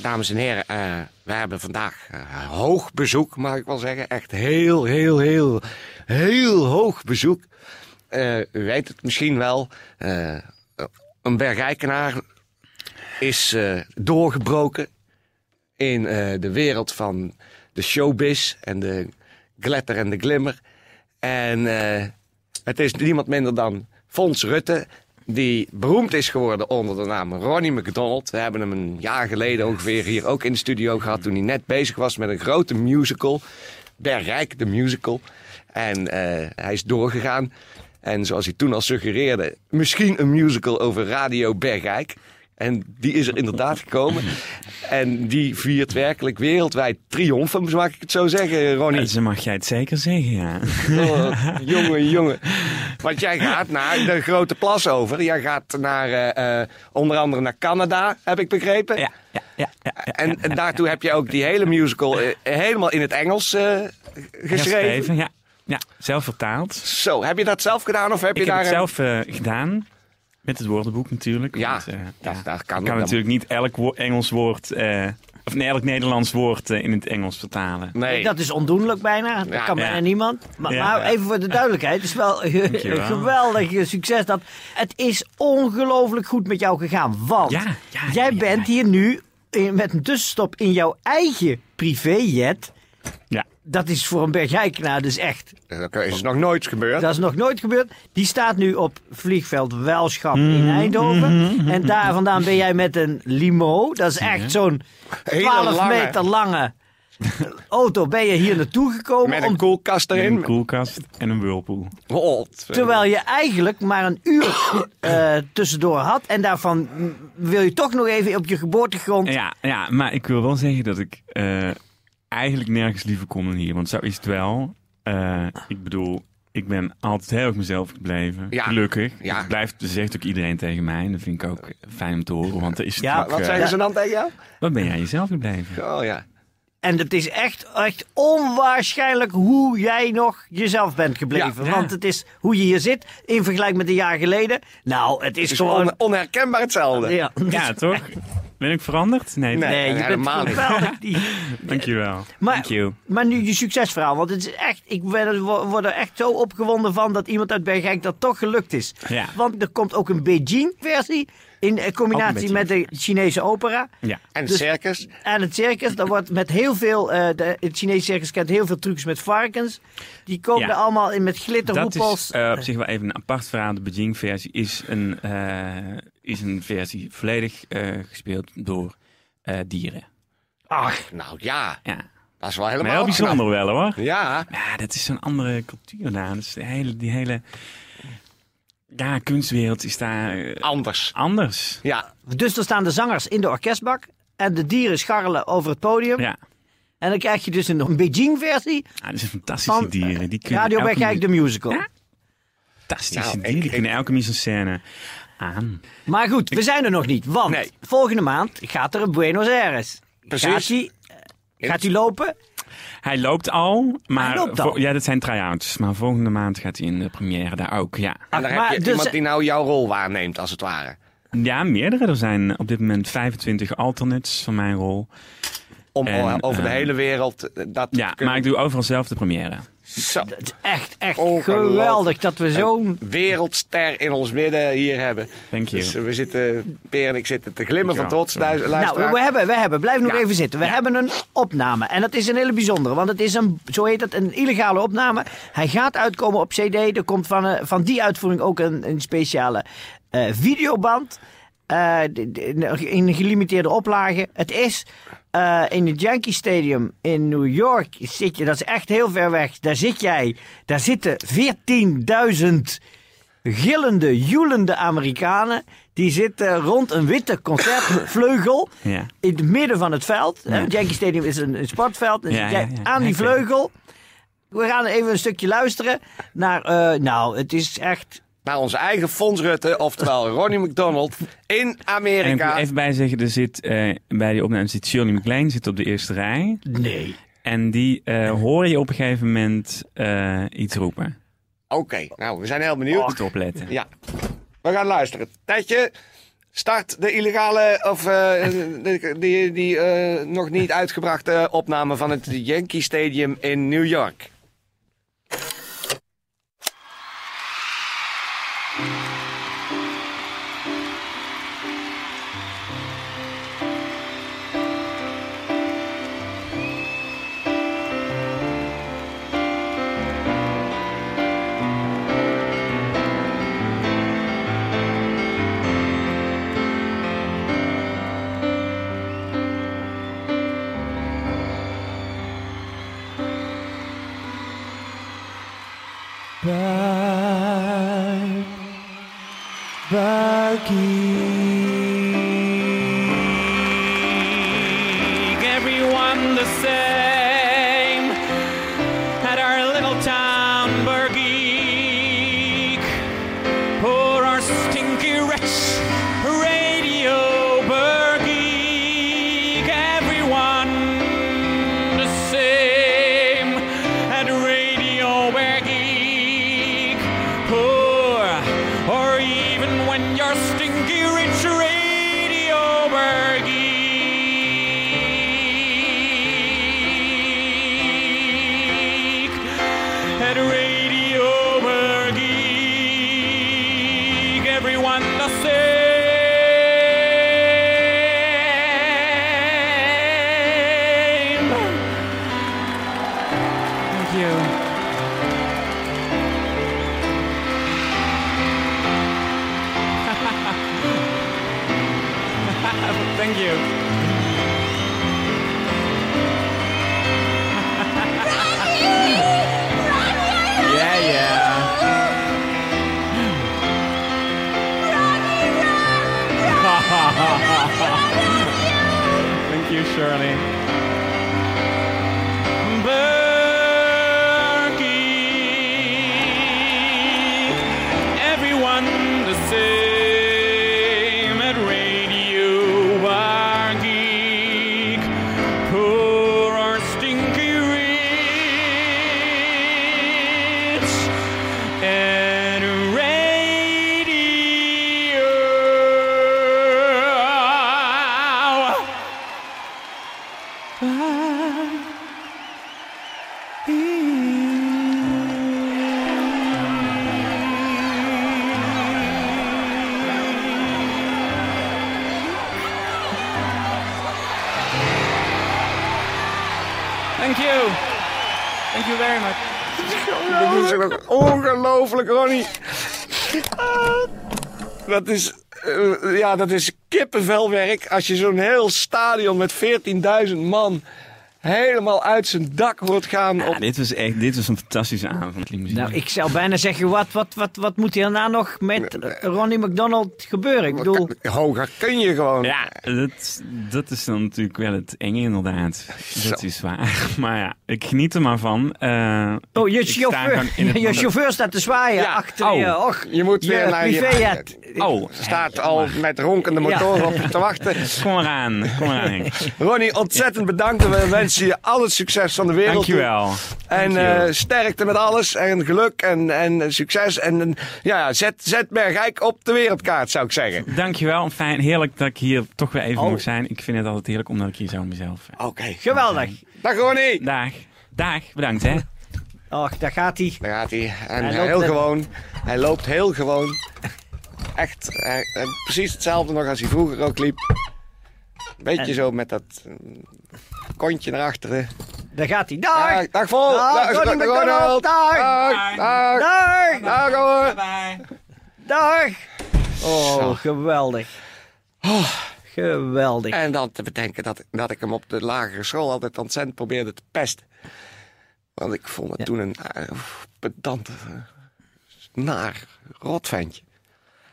Dames en heren, eh, we hebben vandaag eh, hoog bezoek, mag ik wel zeggen. Echt heel, heel, heel, heel hoog bezoek. Eh, u weet het misschien wel. een bergijkenaar is doorgebroken in de wereld van de showbiz en de glitter en de glimmer. En het is niemand minder dan Fons Rutte, die beroemd is geworden onder de naam Ronnie McDonald. We hebben hem een jaar geleden ongeveer hier ook in de studio gehad toen hij net bezig was met een grote musical. Bergrijk, de musical. En eh, hij is doorgegaan. En zoals hij toen al suggereerde, misschien een musical over Radio Bergrijk. En die is er inderdaad gekomen. En die viert werkelijk wereldwijd triomfen, mag ik het zo zeggen, Ronnie? Ja, zo mag jij het zeker zeggen, ja. Oh, jongen, jongen. Want jij gaat naar de grote plas over. Jij gaat naar, eh, eh, onder andere naar Canada, heb ik begrepen. Ja, ja, ja. ja, ja, En, ja, en daartoe heb je ook die hele musical eh, helemaal in het Engels geschreven. Ja. Ja, zelf vertaald. Zo, heb je dat zelf gedaan of heb je Ik heb daar het een- zelf gedaan. Met het woordenboek natuurlijk. Ja, want, eh, dat- ja, dat kan ik ook. kan natuurlijk niet elk wo- Engels woord... eh, of nee, elk Nederlands woord eh, in het Engels vertalen. Nee. Dat is ondoenlijk bijna. Dat Ja, kan ja. bijna niemand. Maar, Ja, maar ja. even voor de duidelijkheid. Het is wel een geweldig succes. Dat, het is ongelooflijk goed met jou gegaan. Want Ja, ja, jij ja, bent ja. hier nu in- met een tussenstop in jouw eigen privéjet. Ja. Dat is voor een bergijkenaar dus echt. Dat is nog nooit gebeurd. Dat is nog nooit gebeurd. Die staat nu op vliegveld Welschap Mhm, in Eindhoven. En daar vandaan ben jij met een limo. Dat is echt zo'n Hele 12 lange. meter lange auto. Ben je hier naartoe gekomen. Met om een koelkast Met erin. een koelkast en een whirlpool. God. Terwijl je eigenlijk maar een uur eh, tussendoor had. En daarvan wil je toch nog even op je geboortegrond. Ja, ja, maar ik wil wel zeggen dat ik eh, eigenlijk nergens liever kom dan hier. Want zo is het wel. Eh, ik bedoel, ik ben altijd heel erg mezelf gebleven. Ja. Gelukkig. Ja. Dat blijft, zegt ook iedereen tegen mij. En dat vind ik ook fijn om te horen. Want er is Ja, Wat eh, zeggen ze dan tegen jou? Wat ben jij jezelf gebleven? Oh ja. En het is echt, echt onwaarschijnlijk hoe jij nog jezelf bent gebleven. Ja, ja. Want het is hoe je hier zit in vergelijking met een jaar geleden. Nou, het is Het is gewoon. on- onherkenbaar hetzelfde. ja, Ja, toch? Ben ik veranderd? Nee, Nee. Nee, je bent helemaal niet. geweldig. Die- dankjewel. Maar, Thank you. maar nu je succesverhaal. Want het is echt, ik er, word er echt zo opgewonden van dat iemand uit Bergijk dat toch gelukt is. Ja. Want er komt ook een Beijing-versie in eh, combinatie met de Chinese opera. Ja. En Dus- circus. En het circus, dat wordt met heel veel, eh, de, het Chinese circus kent heel veel trucs met varkens. Die komen Ja. er allemaal in met Dat glitterhoepels. is eh, op zich wel even een apart verhaal. De Beijing-versie is, een, eh, is een versie volledig eh, gespeeld door eh, dieren. Ach, nou ja. Ja. Dat is wel Maar helemaal heel bijzonder wel hoor. Ja. Ja, dat is zo'n andere cultuur daar. Dus de hele, die hele ja, kunstwereld is daar eh, Anders. anders. Ja. Dus er staan de zangers in de orkestbak. En de dieren scharrelen over het podium. Ja, En dan krijg je dus een, een Beijing-versie ah, dat zijn fantastische van dieren. Die kunnen Radio Bergijk, de mu- musical. Ja. Fantastische Nou, ik- dieren. Die ik- kunnen elke mise en scène aan. Maar goed, we zijn er nog niet. Want Nee. volgende maand gaat er een Buenos Aires. Precies. Gaat hij, gaat hij lopen? Hij loopt al, maar Hij loopt al. vo- ja, dat zijn try-outs. Maar volgende maand gaat hij in de première daar ook. Ja, En daar heb je dus- iemand die nou jouw rol waarneemt, als het ware. ja meerdere. Er zijn op dit moment 25 alternates van mijn rol. Om En, over de eh, hele wereld eh, dat te Ja, kunnen- maar ik doe overal zelf de première. Zo. Is echt, echt geweldig dat we zo'n... wereldster in ons midden hier hebben. Thank you. Dus eh, we zitten, Peer en ik zitten te glimmen van trots. Nou, we hebben, we hebben, blijf nog Ja. even zitten. We hebben een opname. En dat is een hele bijzondere, want het is een, zo heet het, een illegale opname. Hij gaat uitkomen op CD. Er komt van, eh, van die uitvoering ook een, een speciale eh, videoband. Eh, in een gelimiteerde oplage. Het is eh, in het Yankee Stadium in New York. Zit je, dat is echt heel ver weg. Daar zit jij. Daar zitten 14.000 gillende, joelende Amerikanen. Die zitten rond een witte concertvleugel. Ja. In het midden van het veld. Ja. Het Yankee Stadium is een, een sportveld. Ja, aan die vleugel. We gaan even een stukje luisteren naar. eh, nou, het is echt. Naar onze eigen Fons Rutte, oftewel Ronnie McDonald, in En ik Amerika. moet even bij zeggen, er zit eh, bij die opname zit Shirley MacLaine zit op de eerste rij. Nee. En die eh, hoor je op een gegeven moment eh, iets roepen. Oké, nou, we zijn heel benieuwd. Moet opletten. Ja, we gaan luisteren. Tijdje, start de illegale, of eh, de- die, die eh, nog niet uitgebrachte opname van het Yankee Stadium in New York. Everyone the same at our little town Federico. You, Shirley. Thank you. Thank you very much. Ook ongelooflijk, Ronnie. Dat is, eh, ja, dat is kippenvelwerk als je zo'n heel stadion met 14.000 man helemaal uit zijn dak hoort gaan. Ja, Op... dit was echt dit was een fantastische avond. Nou, ik zou bijna zeggen, wat, wat, wat, wat moet hierna nog met Ronnie McDonald gebeuren? Ik bedoel, Hoger kun je gewoon. Ja, dat, dat is dan natuurlijk wel het enge inderdaad. Dat Zo. is waar. Maar ja, ik geniet er maar van. Eh, oh, je chauffeur, je chauffeur staat te zwaaien Ja, achter oh. je. Och, Je moet weer naar je- privéjet. Oh, Staat al met ronkende motoren op je te wachten. kom eraan. Kom eraan, Henk. Ronnie, ontzettend bedankt. We wensen je al het succes van de wereld. toe. Dankjewel. En Dankjewel. eh, sterkte met alles. En geluk en, en succes. En en, ja, zet, zet Bergijk op de wereldkaart, zou ik zeggen. Dankjewel. Fijn, heerlijk dat ik hier toch weer even Oh. mag zijn. Ik vind het altijd heerlijk omdat ik hier zo mezelf... eh, Oké. Geweldig. Dag Ronnie. Dag. Dag. Bedankt, hè. Och, daar gaat hij. Daar gaat hij. En Hij loopt heel gewoon. Hij loopt heel gewoon. Echt. hij- precies hetzelfde nog als hij vroeger ook liep. Beetje En- zo met dat eh, kontje naar achteren. Daar gaat hij. Dag! Dag, dag vol. Dag. Dag. Dag. Dag. Dag! Dag hoor. Bye. Dag! Oh, geweldig. Geweldig. En dan te bedenken dat, dat ik hem op de lagere school altijd ontzettend probeerde te pesten. Want ik vond het Ja. toen een uh, pedant, eh, naar rotventje.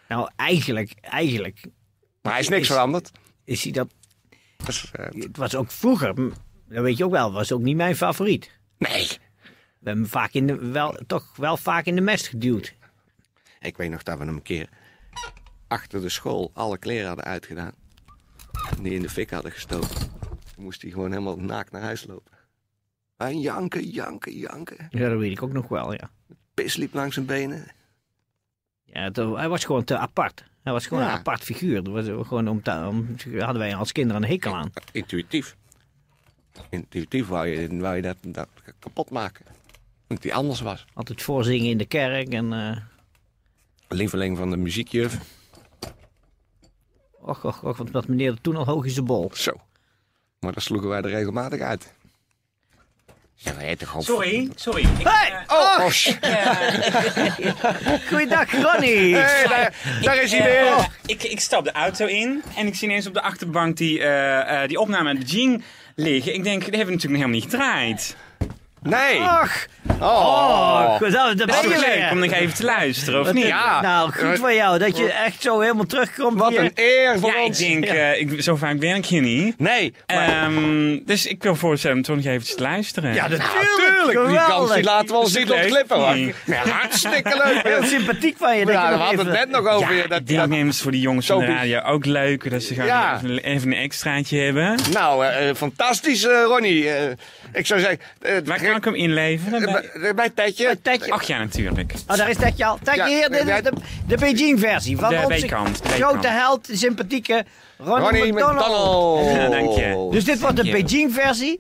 Nou, eigenlijk, eigenlijk Maar hij is niks Is- veranderd. is hij dat... Eh, Het was ook vroeger, dat weet je ook wel, was ook niet mijn favoriet. nee. We hebben hem vaak in de, wel, toch wel vaak in de mest geduwd. Ik weet nog dat we hem een keer achter de school alle kleren hadden uitgedaan. En die in de fik hadden gestoken. Toen moest hij gewoon helemaal naakt naar huis lopen. En janken, janken, janken. Ja, dat weet ik ook nog wel, ja. Pis liep langs zijn benen. Ja hij was gewoon te apart. Hij was gewoon Ja. een apart figuur. Dat was gewoon om, te- om, hadden wij als kinderen een hekel aan. Intuïtief. Intuïtief wou je, wou je dat, dat kapot maken. Dat hij anders was. Altijd voorzingen in de kerk en... eh Lieveling van de muziekjuf. och, och, och, want wat meneer toen al hoog is de bol. Zo. Maar dat sloegen wij er regelmatig uit. Ja. Sorry, sorry. Ik, Hey! Oh, oh sh- Goeiedag, Ronnie! hey, daar, daar is hij weer. eh, ik, ik stap de auto in en ik zie ineens op de achterbank die, eh, eh, die opname met de Jean liggen. Ik denk, die hebben we natuurlijk nog helemaal niet gedraaid. Nee. Ach, Oh. oh, Dat is ben je toch leuk om nog even te luisteren, of niet? Ja. Nou, goed voor jou dat je echt zo helemaal terugkomt Wat hier. een eer voor Ja, ik ons. denk, eh, ik, zo vaak werk je niet. Nee. Maar, Ehm, dus ik wil voorstellen om toch nog even te luisteren. Ja, natuurlijk. Tuurlijk, die kans die laten we ons niet ontklippen. Ja, hartstikke leuk. Heel sympathiek van je. dat Ja, we hadden het net nog over. Ja, je, dat, ik denk dat- voor die jongens van de radio ook leuk. Dat ze gaan even, even een extraatje hebben. nou, eh, eh, fantastisch, eh, Ronnie. Ik zou zeggen... eh, kan ik hem inleveren? eh, Bij- bij, bij Tetje. Tetje. Ach ja, natuurlijk. Oh, daar is Tetje al. Tetje Ja, hier, dit ja. is de, de Beijing-versie van De onze grote held, de sympathieke Ronnie, Ronnie McDonald. McDonald. Ja, dank je. Dus dit wordt de. Beijing-versie.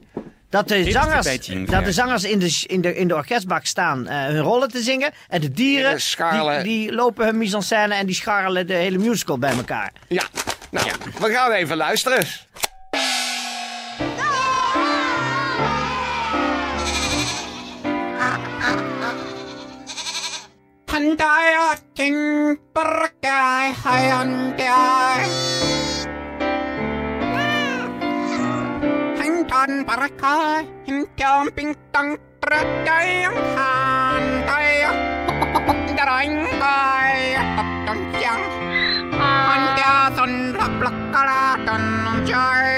Dat de, zangers, dat de zangers in de, in de, in de orkestbak staan eh, hun rollen te zingen. En de dieren, die, die lopen hun mise en scène en die scharrelen de hele musical bij elkaar. Ja, nou, we gaan even luisteren. Handayatting Burgai Hyundai Handan Burgai Hindam Bing Dang Bradayam Handai Darangai Hapdang Yang Handya Sun Raplakala Dunjai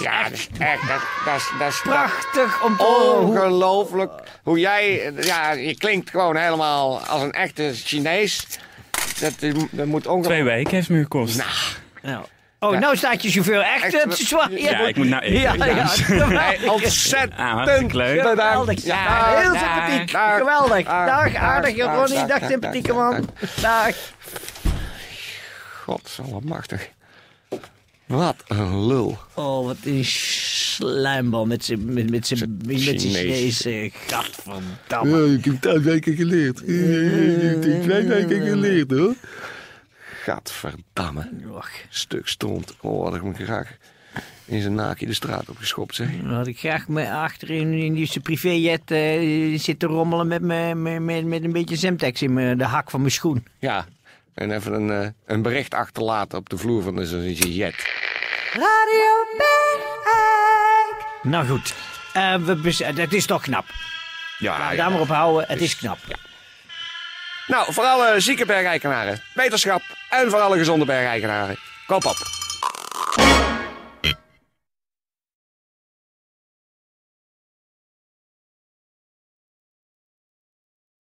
Ja, dat is echt, dat, dat, is- dat is Prachtig om te ongelooflijk. Hoe jij, ja, je klinkt gewoon helemaal als een echte Chinees. Dat, dat moet Twee ongelooflijk... weken heeft het me gekost. Nou. Oh, nou staat je chauffeur echt, zwaar. ja, ik moet nou even Ja, ja, geweldig. Ontzettend Ah, leuk. Geweldig. Ja, Heel dag. sympathiek. Dag. Geweldig. Dag. Dag, Dag. aardige. Ronnie. Dag. Dag, Dag. sympathieke Dag. man. Dag. Godsallemachtig. Wat een lul. Oh, wat een slijmbal met zijn met, met zijn met zijn Chinees. Chinese. Gadverdamme. Ja, ik heb twee weken geleerd. Ik heb twee weken geleerd hoor. Gadverdamme. Och, Stuk stond. Oh, had ik me graag in zijn naakje de straat op geschopt, zeg. Dan had ik graag me achterin in die zijn privéjet eh, zitten rommelen met, me, met, met, met een beetje Zemtex in me, de hak van mijn schoen. Ja. En even een, eh, een bericht achterlaten op de vloer van zijn jet. Radio Bergijk. Nou goed, Eh we bes- het is toch knap. Ja, Daar maar op houden, het is knap. Nou, voor alle zieke bergeikenaren, wetenschap en voor alle gezonde bergeikenaren, kop op.